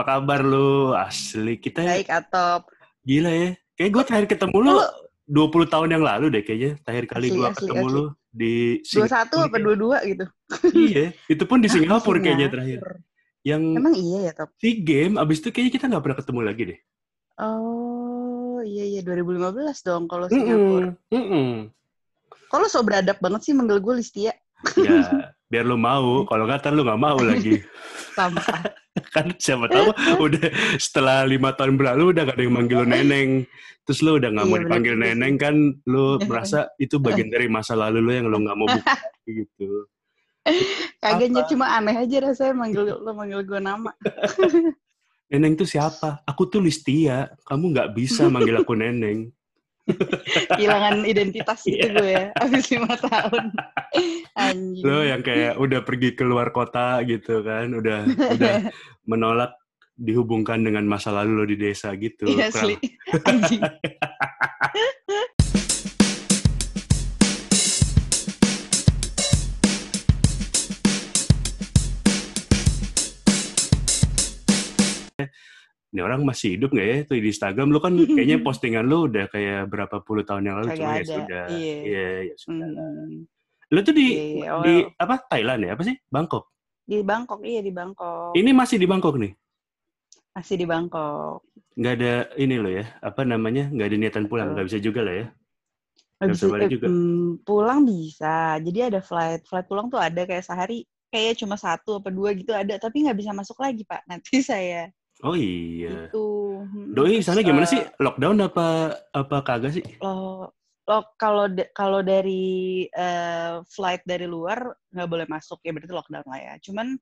Apa kabar lu? Asli kita Baik, Atop. gila ya. Kayak gue terakhir ketemu lu 20 tahun yang lalu deh kayaknya. Terakhir kali gue ketemu asli. lu di 21 apa 22 gitu. Iya, itu pun di Singapura kayaknya Singapura. terakhir. Yang Emang iya ya, Top? si game, abis itu kayaknya kita nggak pernah ketemu lagi deh. Oh, iya iya 2015 dong kalau Singapura. Mm-mm, mm-mm. Kalau so beradab banget sih manggil gue Listia. Ya, biar lu mau. Kalau nggak, ntar lu nggak mau lagi. Sampah. kan siapa tahu udah setelah lima tahun berlalu udah gak ada yang manggil lu neneng terus lu udah nggak Iya, mau bener dipanggil sih. neneng kan lu merasa itu bagian dari masa lalu lu yang lu nggak mau buka gitu Kagak Apa? Nyet, cuma aneh aja rasanya manggil lo manggil gue nama. neneng tuh siapa aku tuh Listia kamu nggak bisa manggil aku neneng Kehilangan identitas gitu Iya. gue ya. Habis lima tahun. Anjing. lu yang kayak udah pergi ke luar kota gitu kan udah udah menolak dihubungkan dengan masa lalu lo di desa gitu Iya asli. Anjing. Ini orang masih hidup nggak ya tuh di Instagram lu kan kayaknya postingan lu udah kayak berapa puluh tahun yang lalu cuma ya sudah iya. iya ya sudah Hmm. lu tuh di Iya, iya, oh. di apa Thailand ya apa sih Bangkok Di Bangkok, iya di Bangkok. ini masih di Bangkok nih Masih di Bangkok. nggak ada ini lo ya apa namanya nggak ada niatan pulang Betul. nggak bisa juga lah ya Nggak bisa balik juga. pulang bisa. Jadi ada flight. Flight pulang tuh ada kayak sehari. Kayak cuma satu apa dua gitu ada. Tapi nggak bisa masuk lagi, Pak. Nanti saya. Oh iya Gitu. Mm, doi sana gimana eh, sih lockdown apa apa kagak sih Lo, lo kalau kalau dari eh, flight dari luar nggak boleh masuk ya berarti lockdown lah ya. Cuman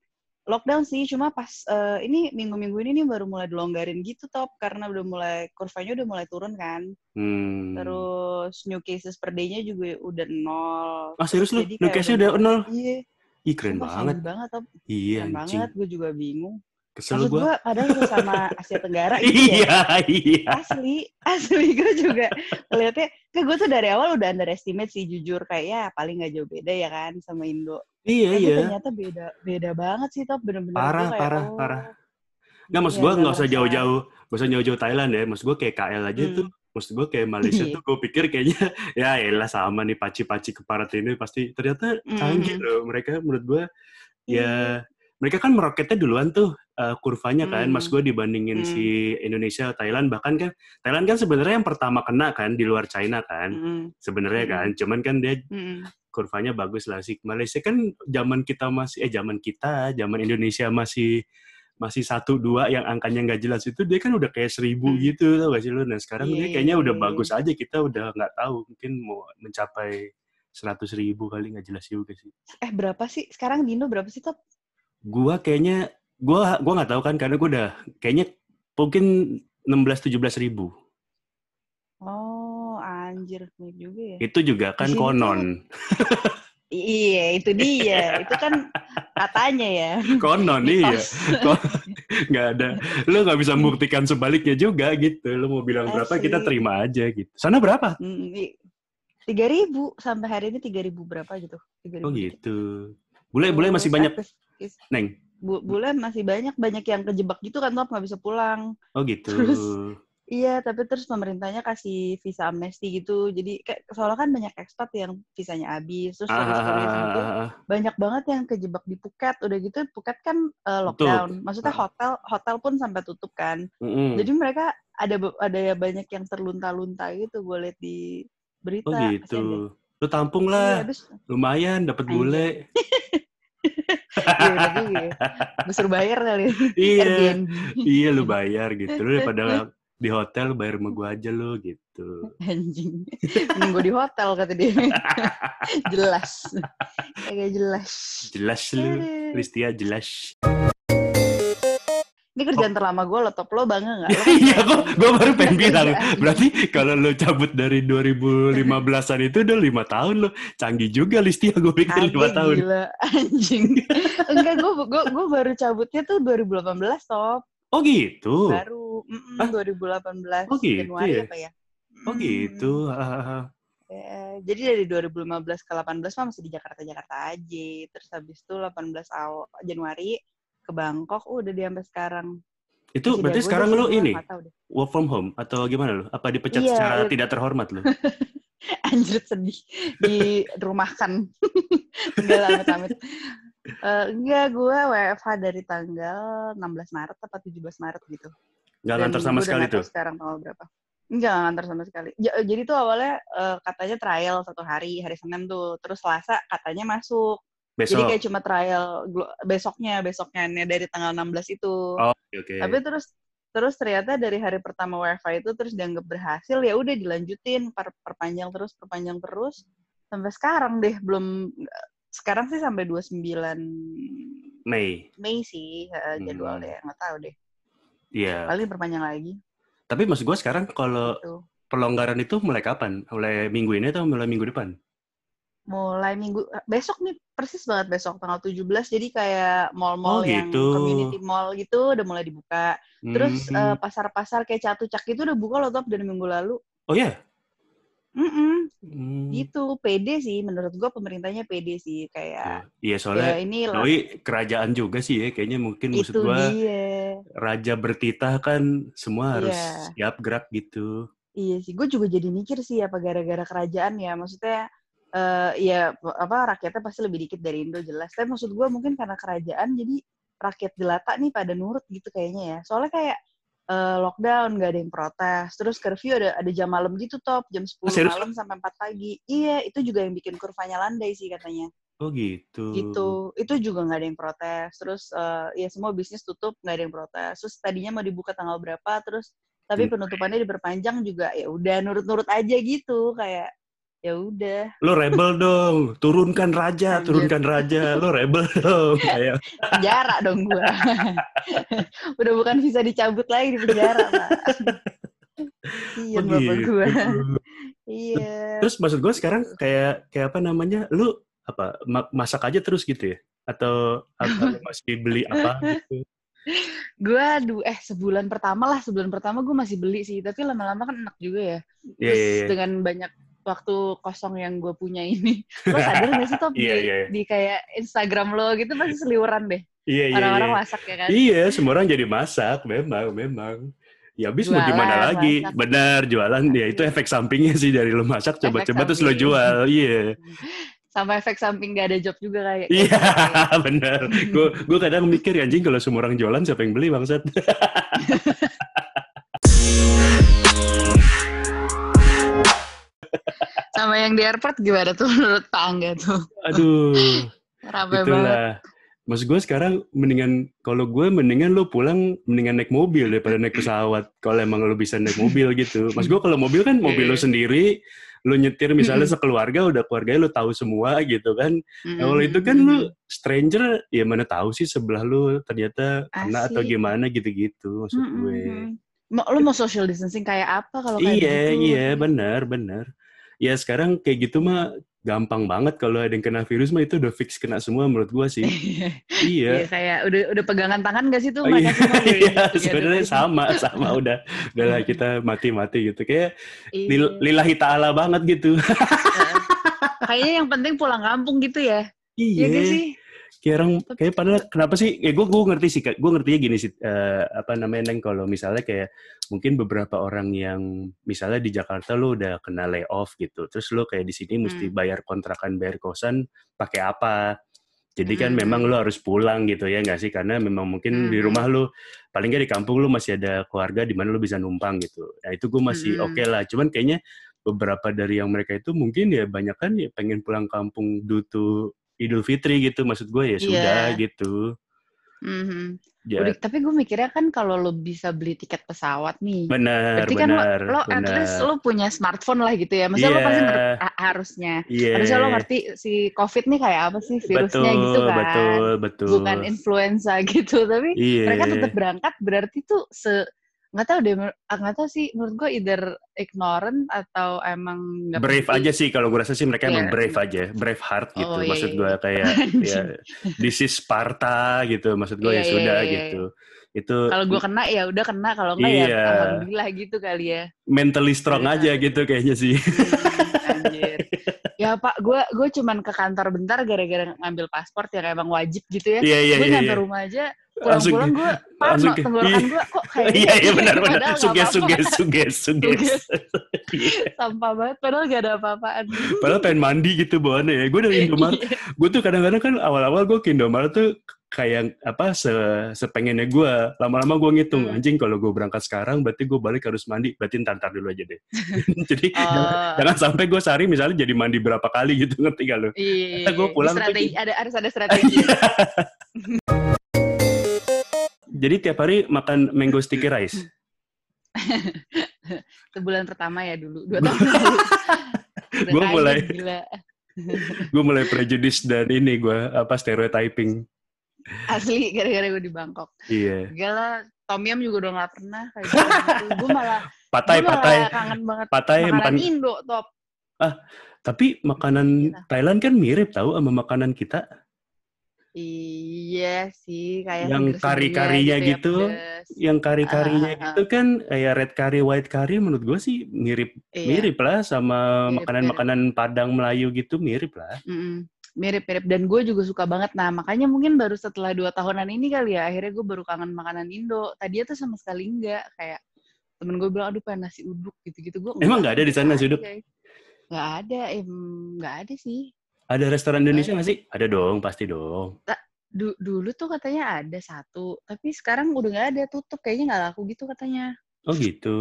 lockdown sih, cuma pas eh, ini minggu-minggu ini nih baru mulai dilonggarin gitu top karena udah mulai kurvanya udah mulai turun kan. hmm. Terus new cases per day-nya juga udah nol. ah serius lu Jadi lu kayak case udah nol Iya, ih keren sumpah banget banget top. iya Keren anjing banget, gue juga bingung. Kesel Maksud gua gue kadang sama Asia Tenggara gitu ya. iya iya asli asli gue juga ngeliatnya ke gue tuh dari awal udah underestimate sih jujur kayak ya paling nggak jauh beda ya kan sama Indo iya tapi iya ternyata beda beda banget sih top bener-bener Parah, kayak, parah, oh, parah. Nggak, maksud iya, gue nggak usah jauh-jauh, nggak usah jauh-jauh Thailand ya. Maksud gue kayak KL aja Hmm. tuh. Maksud gue kayak Malaysia tuh gue pikir kayaknya ya elah sama nih paci-paci keparat ini pasti ternyata canggih Mhm. loh. Mereka menurut gue ya mereka kan meroketnya duluan tuh uh, kurvanya kan. Hmm. Mas gue dibandingin Hmm. si Indonesia, Thailand bahkan kan Thailand kan sebenarnya yang pertama kena kan di luar China kan. Mm-mm. Sebenarnya Hmm. kan. Cuman kan dia Mm-mm. kurvanya bagus lah sih. Malaysia kan zaman kita masih eh zaman kita, zaman Indonesia masih masih satu dua yang angkanya nggak jelas itu dia kan udah kayak seribu Hmm. gitu tau gak sih lu? Nah sekarang Iya, dia iya, kayaknya iya, udah iya. bagus aja kita udah nggak tahu mungkin mau mencapai seratus ribu kali nggak jelas juga sih. eh berapa sih sekarang di Indo berapa sih top Gua kayaknya gua gua nggak tahu kan karena gua udah kayaknya mungkin 16-17 ribu. oh anjir banyak juga ya. Itu juga kan Di sini tuh- konon. iya itu dia. Itu kan katanya ya. Konon iya. Nggak ada. Lu nggak bisa membuktikan sebaliknya juga gitu. Lu mau bilang berapa Asli. kita terima aja gitu. Sana berapa? Tiga ribu. Sampai hari ini tiga ribu berapa gitu. Tiga oh dikit. gitu. Bule bule masih banyak is- neng? Bu, bule masih banyak banyak yang kejebak gitu kan top nggak bisa pulang. Oh gitu. Terus- iya tapi terus pemerintahnya kasih visa amnesti gitu. Jadi kayak soalnya kan banyak ekspat yang visanya habis terus turis ah, gitu ah, ah. banyak banget yang kejebak di Phuket. Udah gitu Phuket kan eh, lockdown. Maksudnya Ah. hotel hotel pun sampai tutup kan. Mm-mm. jadi mereka ada ada ya banyak yang terlunta-lunta gitu gue liat di berita. Oh gitu. Lu tampung Iya, lah habis lumayan dapat bule iya ya. Gue suruh bayar kali. Iya. Airbnb. Iya lu bayar gitu. Lu daripada di hotel lu bayar sama gua aja lu gitu. Anjing. Mending gue di hotel kata dia. Jelas. Kayak jelas. Jelas lu. Kristia jelas ini kerjaan terlama gue lo top lo bangga Lo Oh. iya kok gue baru pengen bilang kerjaan. berarti kalau lo cabut dari 2015an itu udah lima tahun lo canggih juga Listia gue pikir lima tahun gila anjing enggak gue gue gue baru cabutnya tuh 2018 top oh gitu baru mm Hah? 2018 Oh, gitu Januari ya? apa ya oh Mm. gitu Hahaha. Ya, jadi dari 2015 ke 18 mah masih di Jakarta Jakarta aja terus habis itu 18 awal Januari ke Bangkok udah di sampai sekarang Itu Masih berarti sekarang lu ini work from home atau gimana lu? Apa dipecat Iya, secara iya. tidak terhormat lu? Anjir sedih. Dirumahkan. enggak lah, amit-amit. Eh, enggak, gue WFH dari tanggal 16 Maret apa 17 Maret gitu. Nggak Dan ngantor sama udah sekali tuh. sekarang tanggal berapa. Enggak, nggak ngantor sama sekali. Ja- jadi tuh awalnya eh, katanya trial satu hari, hari Senin tuh. Terus Selasa katanya masuk. Jadi Besok. kayak cuma trial besoknya, besoknya dari tanggal 16 itu. Oh, oke oke. Tapi terus terus ternyata dari hari pertama WFH itu terus dianggap berhasil ya udah dilanjutin per- perpanjang terus perpanjang terus sampai sekarang deh belum sekarang sih sampai 29 Mei. Mei sih eh, jadwal Hmm. nggak tahu deh Iya. paling perpanjang lagi Tapi maksud gua sekarang kalau gitu. pelonggaran itu mulai kapan? Mulai minggu ini atau mulai minggu depan? Mulai minggu eh, besok nih persis banget besok tanggal 17 jadi kayak Oh, mall-mall yang gitu. community mall gitu udah mulai dibuka terus Hmm. eh, pasar-pasar kayak catucak itu udah buka loh top dari minggu lalu Oh ya? Mm-mm. Hmm. gitu pede sih menurut gua pemerintahnya pede sih kayak Iya soalnya ya ini Doi kerajaan juga sih ya, kayaknya mungkin maksud gua dia raja bertitah kan semua harus Iya. siap gerak gitu. iya sih gue juga jadi mikir sih apa gara-gara kerajaan ya maksudnya eh ya apa rakyatnya pasti lebih dikit dari Indo jelas. Tapi maksud gua mungkin karena kerajaan jadi rakyat jelata nih pada nurut gitu kayaknya ya. Soalnya kayak eh, lockdown gak ada yang protes. Terus curfew ada ada jam malam gitu top. Jam 10 serius? malam sampai 4 pagi. Iya itu juga yang bikin kurvanya landai sih katanya. Oh gitu. gitu. Itu juga nggak ada yang protes. Terus eh, ya semua bisnis tutup nggak ada yang protes. Terus tadinya mau dibuka tanggal berapa terus tapi Hmm. penutupannya diperpanjang juga ya udah nurut-nurut aja gitu kayak ya udah Lo rebel dong, turunkan raja, turunkan raja, lo rebel dong. Kayak penjara dong gua udah bukan bisa dicabut lagi di penjara pak iya bapak begitu. gua iya Terus maksud gue sekarang kayak kayak apa namanya? Lu apa ma- masak aja terus gitu ya? Atau apa masih beli apa gitu? gua du eh sebulan pertama lah sebulan pertama gue masih beli sih tapi lama-lama kan enak juga ya Terus iya iya. dengan banyak waktu kosong yang gue punya ini, lo sadar gak sih Top Iya, di, iya. di kayak Instagram lo gitu pasti seliweran deh. Iya iya. Orang-orang iya. masak ya kan. Iya, semua orang jadi masak, memang, memang. Ya habis mau gimana Jualan, lagi? masak. Benar, jualan ya itu efek sampingnya sih dari lo masak coba-coba terus lo jual. Iya. Sama efek samping gak ada job juga kayak. Iya, benar. Gue gue kadang mikir anjing kalau semua orang jualan siapa yang beli bangsat. Sama yang di airport gimana tuh menurut Pak Angga tuh? Aduh, Rame banget. itulah. Maksud gue sekarang mendingan kalau gue mendingan lo pulang mendingan naik mobil daripada naik pesawat. Kalau emang lo bisa naik mobil gitu. Mas gue kalau mobil kan mobil lo Iya. sendiri, lo nyetir misalnya sekeluarga udah keluarganya lo tahu semua gitu kan. Nah, kalau itu kan lu stranger, ya mana tahu sih sebelah lu ternyata kena atau Asik. gimana gitu-gitu maksud gue. Mau, lo mau social distancing kayak apa kalau kayak Iya, gitu? iya, benar, benar. Ya sekarang kayak gitu mah gampang banget kalau ada yang kena virus mah itu udah fix kena semua menurut gua sih. Iya, iya. kayak udah udah pegangan tangan gak sih tuh Oh, iya, semua iya, sebenarnya sama, sama udah, udahlah kita mati-mati gitu. Kayak Iya. lil- lillahi ta'ala banget gitu. Kayaknya yang penting pulang kampung gitu ya. Iya gak sih? Kayak orang kayak padahal kenapa sih ya gue gue ngerti sih gue ngertinya gini sih eh, apa namanya neng kalau misalnya kayak mungkin beberapa orang yang misalnya di Jakarta lo udah kena layoff gitu terus lo kayak di sini mesti Hmm. bayar kontrakan bayar kosan pakai apa jadi kan Hmm. memang lo harus pulang gitu ya nggak sih karena memang mungkin di Hmm. rumah lo paling nggak di kampung lo masih ada keluarga di mana lo bisa numpang gitu nah itu gue masih Hmm. oke lah cuman kayaknya beberapa dari yang mereka itu mungkin ya banyak kan ya pengen pulang kampung due to Idul Fitri gitu maksud gue ya Iya. sudah gitu Mhm. ya Udah, tapi gue mikirnya kan kalau lo bisa beli tiket pesawat nih, benar berarti kan lo, lo at benar least lo punya smartphone lah gitu ya. Maksudnya lo Iya. pasti ngerti, ha- harusnya. Iya. Harusnya lo ngerti si COVID nih kayak apa sih virusnya betul gitu kan. betul betul Bukan influenza gitu, tapi iya mereka tetap berangkat berarti tuh se nggak tahu deh ah, nggak tahu sih menurut gue either ignorant atau emang nggak brave peduli. aja sih kalau gue rasa sih mereka emang Iya. brave aja brave heart gitu Oh, iya, maksud iya, gue iya. kayak ya this is Sparta gitu maksud gue Iya, ya sudah iya. gitu itu kalau gue kena ya udah kena kalau enggak Iya. ya alhamdulillah gitu kali ya mentally strong Iya. aja gitu kayaknya sih Hmm, anjir ya pak gue gue cuman ke kantor bentar gara-gara ngambil paspor yang emang wajib gitu ya iya iya gue iya nyampe iya. rumah aja pulang-pulang gue parno tenggorokan iya. gue kok kayak Iya iya benar benar. Suges suges suges. Suges. Iya. sampah banget padahal gak ada apa-apaan Padahal pengen mandi gitu bawaannya ya. Gue dari Indomaret, Iya. gue tuh kadang-kadang kan awal-awal gue ke Indomaret tuh kayak apa se sepengennya gue. Lama-lama gue ngitung Hmm. anjing kalau gue berangkat sekarang berarti gue balik harus mandi. Berarti ntar dulu aja deh. Jadi jangan, Oh, jangan sampai gue sehari misalnya jadi mandi berapa kali gitu ngerti gak lu? iya, Ntar gua iya. pulang strategi ada harus ada strategi Jadi tiap hari makan mango sticky rice. sebulan pertama ya dulu dua tahun kaya, mulai- gue mulai prejudice dan ini gue apa stereotyping. asli gara-gara gue di Bangkok Iya. Gak lah, Tom Yum juga udah gak pernah kayak gitu. gue malah, Patai gue malah patai kangen banget patai makanan makan. Indo, top. Tapi makanan Gila. Thailand kan mirip tahu sama makanan kita. Iya sih, kayak Yang kari-karinya ya, gitu. Yang kari-karinya Ah, ah, ah. gitu kan kayak red curry, white curry menurut gue sih mirip Iya, mirip lah sama makanan-makanan Padang Melayu gitu mirip lah. mm-mm. Mirip-mirip. Dan gue juga suka banget. Nah, makanya mungkin baru setelah dua tahunan ini kali ya, akhirnya gue baru kangen makanan Indo. Tadinya tuh sama sekali enggak. Kayak temen gue bilang, aduh pengen nasi uduk gitu-gitu. Gue Emang nggak ada di sana nasi uduk? Nggak ada, em, nggak ada sih. Ada restoran Indonesia nggak sih? Ada dong, pasti dong. Du- dulu tuh katanya ada satu, tapi sekarang udah nggak ada, tutup. Kayaknya nggak laku gitu katanya. Oh gitu.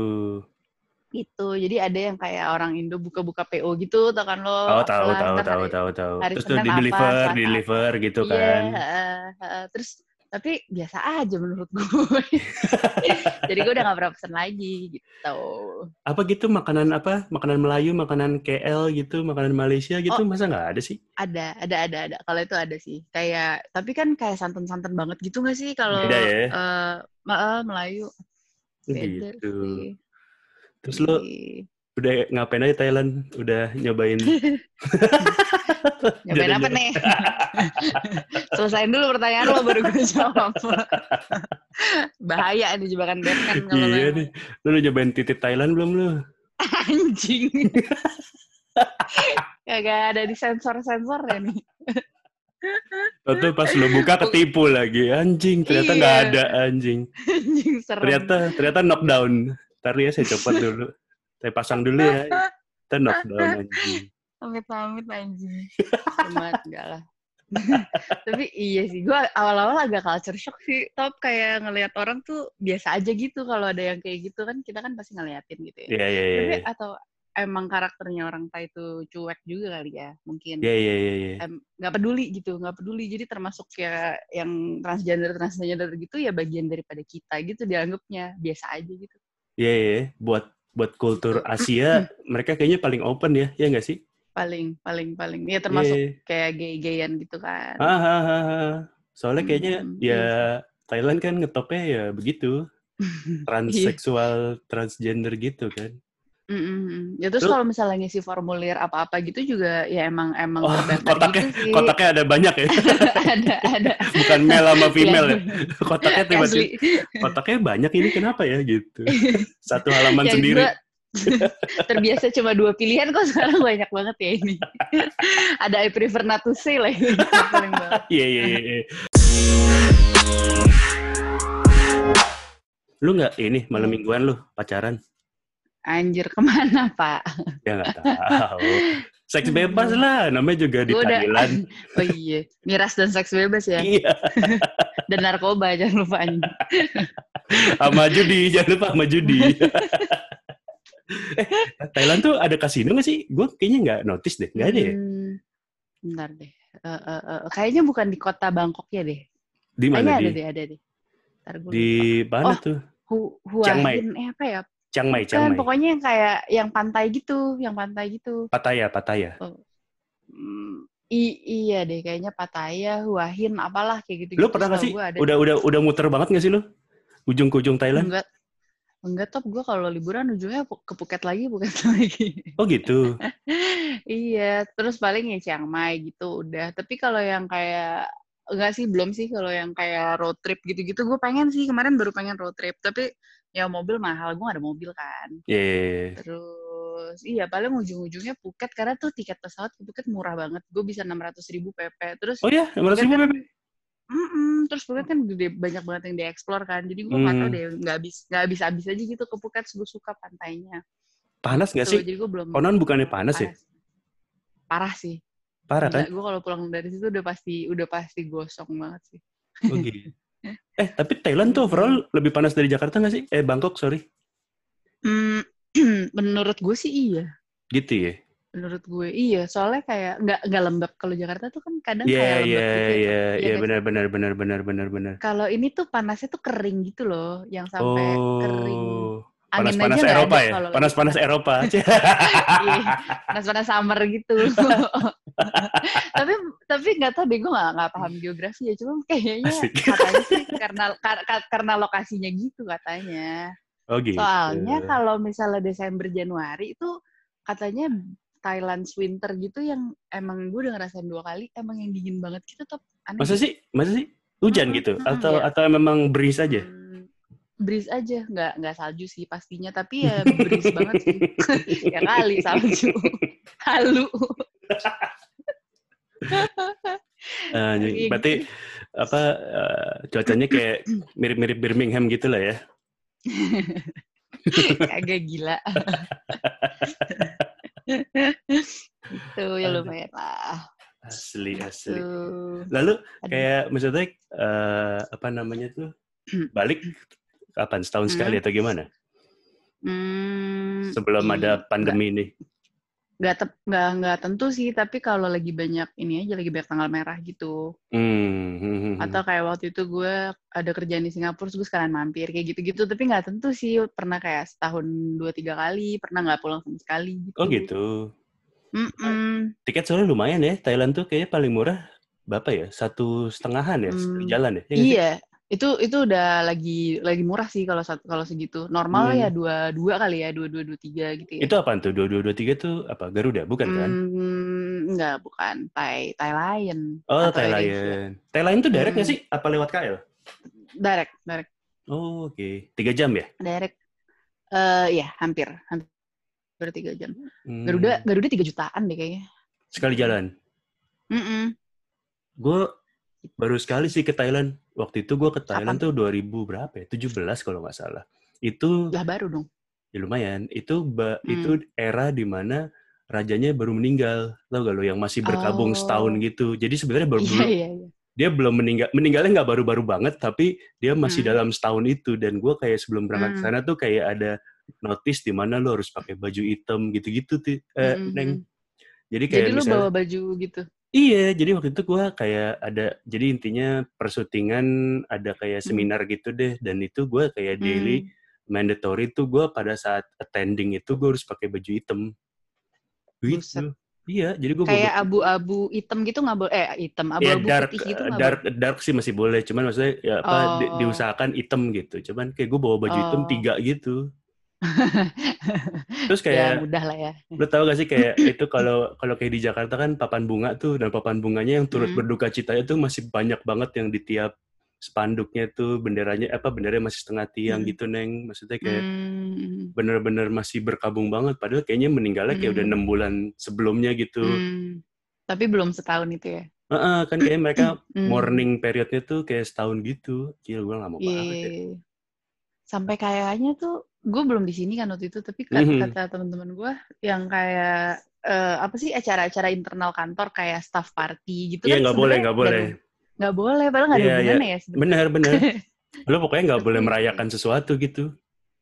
Gitu. Jadi ada yang kayak orang Indo buka-buka PO gitu, tau kan lo? Oh tahu tahu tahu tahu tahu. Terus tuh di deliver, di deliver gitu Iya, kan. heeh, heeh. terus tapi biasa aja menurut gue. Jadi gue udah gak pernah pesen lagi gitu. Apa gitu makanan apa? Makanan Melayu, makanan KL gitu, makanan Malaysia gitu Oh. masa nggak ada sih? Ada, ada, ada, ada. Kalau itu ada sih. Kayak, tapi kan kayak santan-santan banget gitu gak sih kalau ya? eh, ma- eh, Melayu? Beda Gitu. sih. Terus lo udah ngapain aja Thailand? Udah nyobain? Nyobain apa nih? Selesain dulu pertanyaan lo baru gue jawab. Bahaya nih jebakan Batman kalau iya nih. Lu udah nyobain titik Thailand belum lu? Anjing. Kagak ada di sensor-sensor ya nih. Tuh pas lu buka ketipu lagi. Anjing, ternyata nggak Iya. ada anjing. Anjing serem. Ternyata ternyata knockdown. Ntar ya saya copot dulu. Saya pasang dulu ya. Kita knockdown anjing. Amit-amit anjing. Cuma enggak lah. Tapi iya sih, gue awal-awal agak culture shock sih. Top kayak ngelihat orang tuh biasa aja gitu kalau ada yang kayak gitu kan kita kan pasti ngeliatin gitu ya. Iya iya iya. Tapi iya. atau emang karakternya orang Thai itu cuek juga kali ya mungkin. Iya iya iya. iya. Em, nggak peduli gitu, nggak peduli. Jadi termasuk ya yang transgender transgender gitu ya bagian daripada kita gitu dianggapnya biasa aja gitu. Iya iya. iya. Buat buat kultur Asia mereka kayaknya paling open ya, ya nggak sih? Paling paling paling ya termasuk Iya. kayak gay-gayan gitu kan. Ah, ah, ah, ah. Soalnya kayaknya Hmm, ya Thailand kan ngetopnya ya begitu. Transseksual, transgender gitu kan. Mm-mm. Ya terus Lu- kalau misalnya ngisi formulir apa-apa gitu juga ya emang emang Oh, terdaftar kotaknya gitu sih. kotaknya ada banyak ya. ada ada. Bukan male sama female ya. Kotaknya tiba-tiba kotaknya banyak ini kenapa ya gitu. Satu halaman Yang sendiri. gua terbiasa cuma dua pilihan kok sekarang banyak banget ya ini. ada I prefer not to say lah ini. Iya iya iya. iya. Lu nggak ini malam mingguan lu pacaran? Anjir ke mana pak? Ya nggak tahu. Seks bebas lah, namanya juga di udah- Thailand. Oh iya, miras dan seks bebas ya. Iya, Dan narkoba jangan lupa sama judi, jangan lupa sama judi. eh, Thailand tuh ada kasino nggak sih? Gue kayaknya nggak notice deh, nggak ada ya? Hmm, bentar deh. Eh, eh, eh, kayaknya bukan di kota Bangkok ya deh. Di Kayaknya mana ada deh, ada deh. Ntar Di lupa. mana Oh, tuh? Hu. Huahin, eh apa ya? Chiang Mai, Chiang Kan Mai. pokoknya yang kayak yang pantai gitu, yang pantai gitu. Pattaya, Pattaya. Hmm, i- iya deh, kayaknya Pattaya, Huahin, apalah kayak gitu. Lu pernah nggak sih? Ada. Udah udah udah muter banget nggak sih lu? Ujung ke ujung Thailand? Enggak, enggak top. Gue kalau liburan ujungnya ke Phuket lagi, Phuket lagi. Oh gitu. iya, terus paling ya Chiang Mai gitu udah. Tapi kalau yang kayak enggak sih, belum sih kalau yang kayak road trip gitu-gitu gue pengen sih. Kemarin baru pengen road trip, tapi ya mobil mahal. Gue gak ada mobil kan. Iya. iya, iya. Terus iya paling ujung-ujungnya Phuket karena tuh tiket pesawat ke Phuket murah banget. Gue bisa 600 ribu PP. Terus Oh ya, 500 ribu Phuket kan- Beb? Mm-mm. terus Phuket kan gede banyak banget yang dieksplor kan jadi gue Hmm. deh nggak habis nggak habis habis aja gitu ke Phuket gue suka pantainya Panas nggak Tuh, sih? jadi gue belum Konon bukannya panas ya? parah sih Parah kan? gue kalau pulang dari situ udah pasti udah pasti gosong banget sih Oh gitu. Eh, tapi Thailand tuh overall lebih panas dari Jakarta nggak sih? Eh, Bangkok, sorry. Hmm, menurut gue sih iya Gitu ya? menurut gue iya soalnya kayak nggak nggak lembab kalau Jakarta tuh kan kadang Iya, kayak lembab iya, gitu ya, iya, Iya iya, sih? benar, benar, benar, benar, benar, benar. kalau ini tuh panasnya tuh kering gitu loh yang sampai kering Oh, angin panas-panas Eropa ya? Panas-panas panas. Eropa. Iya, panas-panas summer gitu. tapi tapi nggak tahu deh gue nggak nggak paham geografi ya cuma kayaknya Asik. katanya sih karena kar- kar- karena lokasinya gitu katanya. Oh gitu. Soalnya kalau misalnya Desember Januari itu katanya Thailand winter gitu yang emang gue udah ngerasain dua kali emang yang dingin banget gitu top aneh. Masa sih? Masa sih? Hujan Mm-mm, gitu? mm-mm, Atau iya. atau memang breeze aja? Hmm, breeze aja nggak nggak salju sih pastinya tapi ya breeze banget sih ya kali salju halu Iya berarti apa eh, cuacanya kayak mirip-mirip Birmingham gitu lah ya? agak gila itu ya lumayan lah Asli asli. tuh Lalu Aduh. kayak maksudnya eh, apa namanya tuh balik kapan setahun Hmm. sekali atau gimana? hmm, Sebelum i- ada pandemi ini. Nggak tep- nggak nggak tentu sih tapi kalau lagi banyak ini aja lagi banyak tanggal merah gitu Hmm, atau kayak waktu itu gue ada kerjaan di Singapura terus gue sekalian mampir kayak gitu-gitu tapi nggak tentu sih pernah kayak setahun dua tiga kali pernah nggak pulang sama sekali gitu Oh gitu. Mm-mm. Tiket soalnya lumayan ya. Thailand tuh kayaknya paling murah berapa ya? Satu setengahan ya Hmm, jalan ya? Iya nggak sih? Itu itu udah lagi lagi murah sih kalau kalau segitu. Normal Hmm. ya dua dua kali ya dua dua dua tiga gitu ya. Itu apaan tuh? Dua dua dua tiga tuh apa? Garuda bukan kan? Hmm, enggak, bukan. Thai Thai Lion. Oh atau AirAsia. Thailand. Thailand tuh direct nggak Hmm. sih? Apa lewat KL? Direct, direct, Oh oke. Tiga jam ya? direct. Eh ya, hampir, hampir tiga jam. Hmm. Garuda Garuda tiga jutaan deh kayaknya. Sekali jalan. Mm-mm. Gue baru sekali sih ke Thailand. Waktu itu gue ke Thailand Kapan? tuh 2000 berapa ya? 17 kalau nggak salah. Itu Lah baru dong. ya lumayan. Itu ba- Hmm. itu era di mana rajanya baru meninggal. Tau gak lo yang masih berkabung Oh. setahun gitu. Jadi sebenarnya baru belum- iya iya. dia belum meninggal meninggalnya nggak baru-baru banget tapi dia masih Hmm. dalam setahun itu dan gue kayak sebelum berangkat ke Hmm. sana tuh kayak ada notice di mana lo harus pakai baju hitam gitu-gitu tuh eh, Mm-mm. neng jadi kayak Jadi lu misalnya bawa baju gitu. Iya jadi waktu itu gue kayak ada jadi intinya persyutingan ada kayak Hmm. seminar gitu deh dan itu gue kayak daily Hmm. mandatory tuh gue pada saat attending itu gue harus pakai baju hitam Buset. gitu iya jadi gue Kayak abu-abu hitam gitu nggak boleh. Eh hitam, ya abu-abu dark putih gitu nggak dark dark sih masih boleh cuman maksudnya ya apa di- Oh. diusahakan hitam gitu cuman kayak gue bawa baju hitam Oh. tiga gitu terus. Ya kayak mudah lah ya. lo tau gak sih kayak itu kalau kalau kayak di Jakarta kan papan bunga tuh dan papan bunganya yang turut Hmm. berduka citanya tuh masih banyak banget yang di tiap spanduknya tuh benderanya apa benderanya masih setengah tiang Hmm. gitu neng maksudnya kayak Hmm. bener-bener masih berkabung banget padahal kayaknya meninggalnya kayak udah Hmm. enam bulan sebelumnya gitu Hmm. Tapi belum setahun itu ya. Heeh, kan kayak mereka Hmm. morning periodnya tuh kayak setahun gitu. Gila gue gak mau banget ya. Iya. Sampai kayaknya tuh gue belum di sini kan waktu itu, tapi kata, Mhm. kata teman-teman gue yang kayak eh, apa sih acara-acara internal kantor kayak staff party gitu Iya kan nggak boleh nggak boleh. nggak boleh padahal nggak ada Iya, iya. hubungannya ya sebenarnya Benar benar. Lo pokoknya nggak boleh Tapi- merayakan sesuatu gitu.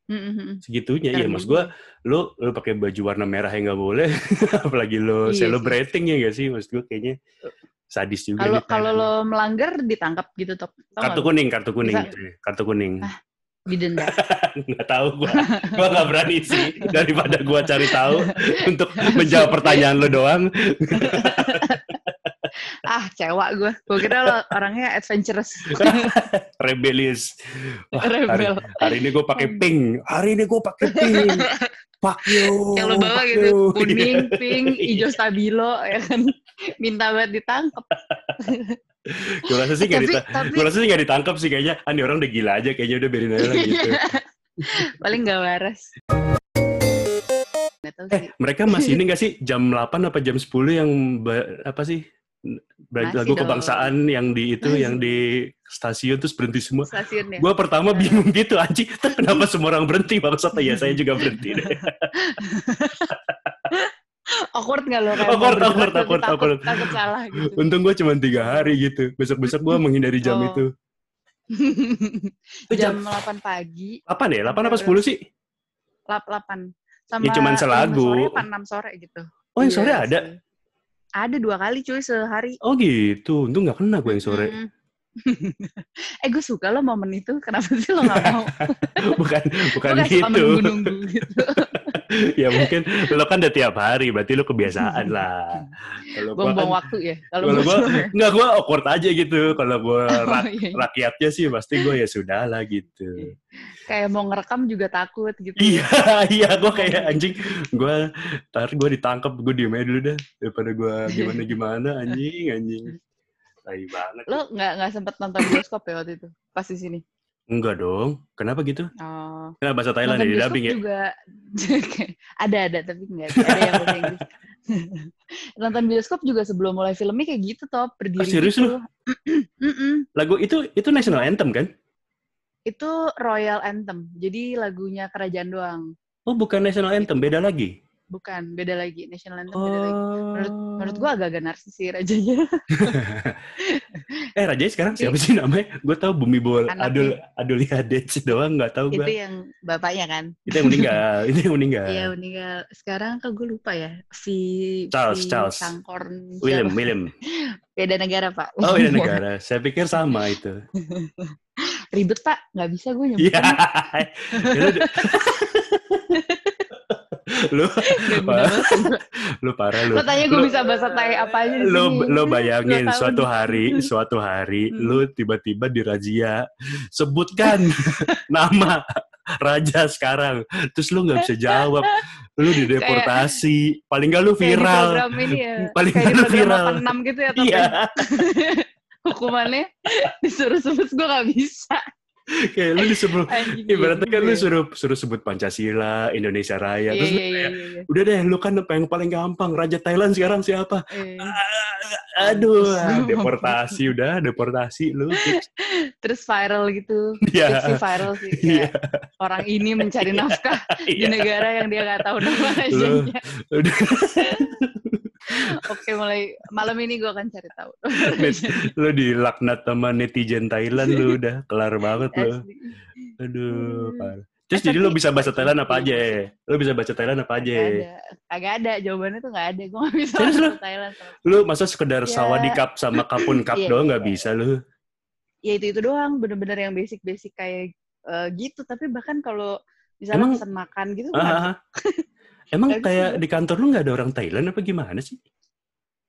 Mm-mm. Segitunya ya Keren mas gue lo lo pakai baju warna merah yang nggak boleh apalagi lo Iya sih. celebrating ya gak sih mas gue kayaknya sadis juga kalau kalau lo melanggar ditangkap gitu top kartu kuning kartu kuning Bisa- gitu ya. kartu kuning Ah. Didenda nggak tahu gue gue nggak berani sih daripada gue cari tahu untuk menjawab pertanyaan lo doang. Ah cewek gue gue kira lo orangnya adventurous. Rebellious. Wah, hari, rebel. hari ini gue pakai pink. Hari ini gue pakai pink fuck you yang lo bawa gitu. you. kuning Iya. pink hijau stabilo ya kan. Minta banget ditangkap gue rasa sih nggak tapi dita- tapi gue rasa sih nggak ditangkap sih kayaknya. Ah ini orang udah gila aja kayaknya udah biarin aja lah gitu. Paling nggak waras. Tahu eh mereka masih ini nggak sih? Jam 8 apa jam 10 yang apa sih? Lagu dong. kebangsaan yang di itu yang di stasiun terus berhenti semua. Stasiunnya. Gue pertama Nah. bingung gitu anjing, kenapa semua orang berhenti maksud ya saya juga berhenti deh. awkward nggak lo kayak Awkward, awkward, awkward, takut, awkward. takut salah gitu. Untung gue cuma tiga hari gitu. Besok-besok gue menghindari jam Oh. itu. Itu jam 8 pagi, Apa nih? 8 apa 10 sih? lap 8 sama Ya, cuman selagu. 5 sore apa 6 sore gitu. Oh yang Iya sore ada? sih. Ada dua kali cuy sehari. Oh gitu. Untung gak kena gue yang sore. Mm. Eh gue suka lo momen itu. Kenapa sih lo gak mau? bukan bukan gitu. gitu. ya mungkin lo kan udah tiap hari, berarti lo kebiasaan lah. Kalau gua Buang-buang kan, waktu ya. Kalau lo ya. nggak gue awkward aja gitu. Kalau gue Oh, iya, iya. rakyatnya sih pasti gue ya sudah lah gitu. Kayak mau ngerekam juga takut gitu. Iya, iya gue kayak anjing. Gue ntar gue ditangkap, gue diem aja dulu dah daripada gue gimana gimana anjing anjing. Tai banget. Lo nggak nggak sempet nonton bioskop ya waktu itu? Pas di sini. Enggak dong. Kenapa gitu? Oh. Kenapa bahasa Thailand ya di dubbing ya? juga ada ada tapi nggak ada yang bahasa Inggris. nonton bioskop juga sebelum mulai filmnya kayak gitu top berdiri Ah, serius gitu. Lagu itu itu national anthem kan? Itu Royal Anthem. Jadi lagunya kerajaan doang. Oh bukan national anthem, beda lagi. Bukan, beda lagi. National Anthem Oh. beda lagi. Menurut, menurut gua agak-agak narsis sih rajanya. eh Raja sekarang siapa sih namanya? Gue tahu Bumi Bol. Adul Dec doang nggak tahu itu gue. yang bapaknya kan. Itu yang meninggal. itu yang meninggal. Iya meninggal. Sekarang kan gue lupa ya. V, Charles, V Charles. Sangkorn. William, siapa? William. Beda negara pak. Oh beda negara. Saya pikir sama itu. Ribet pak. Nggak bisa gue Iya. nyebutin. Lu, lu, Nggak parah lu. Lo tanya gue bisa bahasa Thai apa aja di Lu, sini. lu bayangin suatu hari, suatu hari, Hmm. lu tiba-tiba dirazia, sebutkan nama raja sekarang, terus lu nggak bisa jawab, lu dideportasi, paling nggak lu Kayak di viral, ini ya. Paling kayak nggak lu viral. 86 gitu ya. Tapi iya, hukumannya disuruh sebut gue gak bisa. kayak lu disuruh, Anjing, ibaratnya kan iya lu juga. suruh suruh sebut Pancasila, Indonesia Raya, Iya, terus lu iya, iya, kayak, iya, iya. udah deh, lu kan yang paling gampang, raja Thailand sekarang siapa? Eh, Aduh, Mampus. deportasi udah, deportasi lu. Terus viral gitu. Iya. sih viral sih. Iya. Kayak orang ini mencari nafkah di Iya. negara yang dia gak tahu nama Lu- rajanya. Udah, Oke, mulai malam ini gue akan cari tahu. lu dilaknat sama netizen Thailand lu udah kelar banget lu. Aduh, Hmm. parah. Terus Eh, jadi lu tapi- bisa bahasa Thailand apa aja? Lu bisa baca Thailand apa aja? Agak ada. Agak ada. Jawabannya tuh gak ada. Gue gak bisa Serius lu? bahasa Thailand. Lu masa sekedar Ya. sawadi cup sama kapun cup Iya, doang nggak iya. bisa lu? ya itu itu doang bener-bener yang basic-basic kayak eh, gitu tapi bahkan kalau misalnya Emang- pesan makan gitu ah. Emang bisa kayak di kantor lu nggak ada orang Thailand apa gimana sih?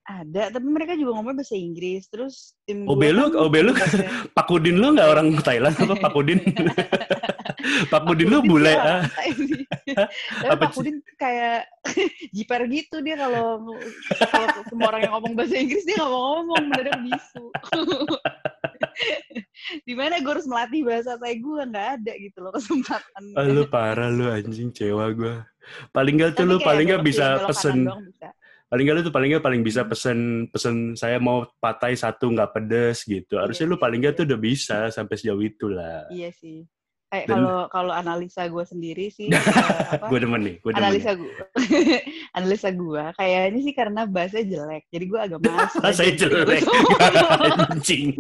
ada tapi mereka juga ngomong bahasa Inggris terus tim OB lu, kan OB lu bahasa- Pak Udin lu nggak orang Thailand apa Pak Udin? Pak Udin lu bule ah. tapi Apa Pak sih? Udin kayak jiper gitu dia kalau kalau semua orang yang ngomong bahasa Inggris dia nggak mau ngomong mendadak bisu di mana gue harus melatih bahasa Thai gue nggak ada gitu loh kesempatan Ah, lu parah lu anjing cewa gua. Paling nggak tuh Tapi lu paling belok bisa pesen bisa. paling nggak lu tuh paling nggak paling bisa Hmm. pesen pesen saya mau patai satu nggak pedes gitu. Harusnya Iya lu paling nggak iya. tuh udah bisa sampai sejauh itu lah. Iya sih. Kayak Dan- kalau kalau analisa gue sendiri sih eh, apa? Gue demen nih, gue demen. analisa gue analisa gue kayaknya sih karena bahasa jelek jadi gue agak malas Saya belajar jelek. Anjing.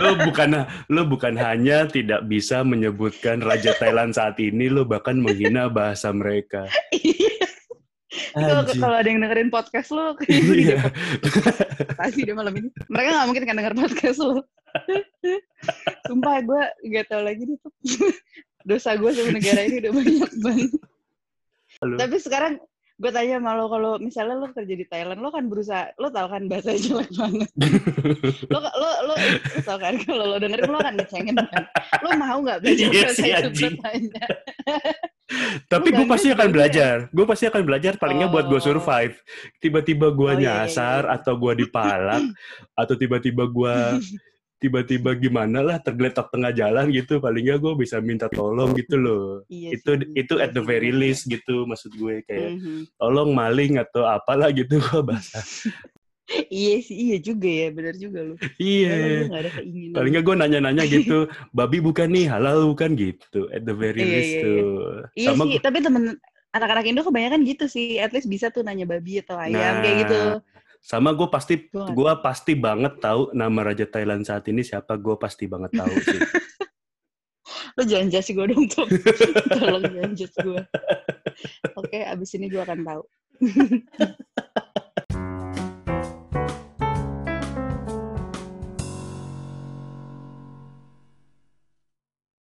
Lu bukan lu bukan hanya tidak bisa menyebutkan Raja Thailand saat ini, lu bahkan menghina bahasa mereka. Kalau Anjing. kalau ada yang dengerin podcast lo Iya. pasti deh malam ini mereka nggak mungkin kan denger podcast lo sumpah gue gak tau lagi nih tuh dosa gue sama negara ini udah banyak banget Halo. tapi sekarang gue tanya sama lo kalau misalnya lo kerja di Thailand lo kan berusaha lo tau kan bahasa jelek banget lo lo lo, lo tau kan kalau lo dengerin lo kan ngecengin kan lo mau nggak belajar Iya bahasa sih, itu tanya Tapi gue pasti akan belajar. Gue pasti akan belajar palingnya buat gue Oh. survive. Tiba-tiba gue Oh, iya, iya, nyasar iya. atau gue dipalak atau tiba-tiba gue tiba-tiba gimana lah tergeletak tengah jalan gitu paling nggak gue bisa minta tolong gitu loh Iya itu sih, itu iya at the very least gitu maksud gue kayak Mhm. tolong maling atau apalah gitu gue bahasa iya sih, iya juga ya, benar juga lu. Iya. Gak ada keinginan. Paling nggak gue nanya-nanya gitu, babi bukan nih, halal bukan gitu, at the very Iya, least iya, tuh. Iya Sama sih, tapi temen anak-anak Indo kebanyakan gitu sih. At least bisa tuh nanya babi atau ayam kayak gitu. Sama gue pasti, gue pasti banget tahu nama Raja Thailand saat ini siapa. Gue pasti banget tahu sih. Lo jangan judge gue dong, Tom. Tolong jangan judge gue. Oke, abis ini gue akan tahu.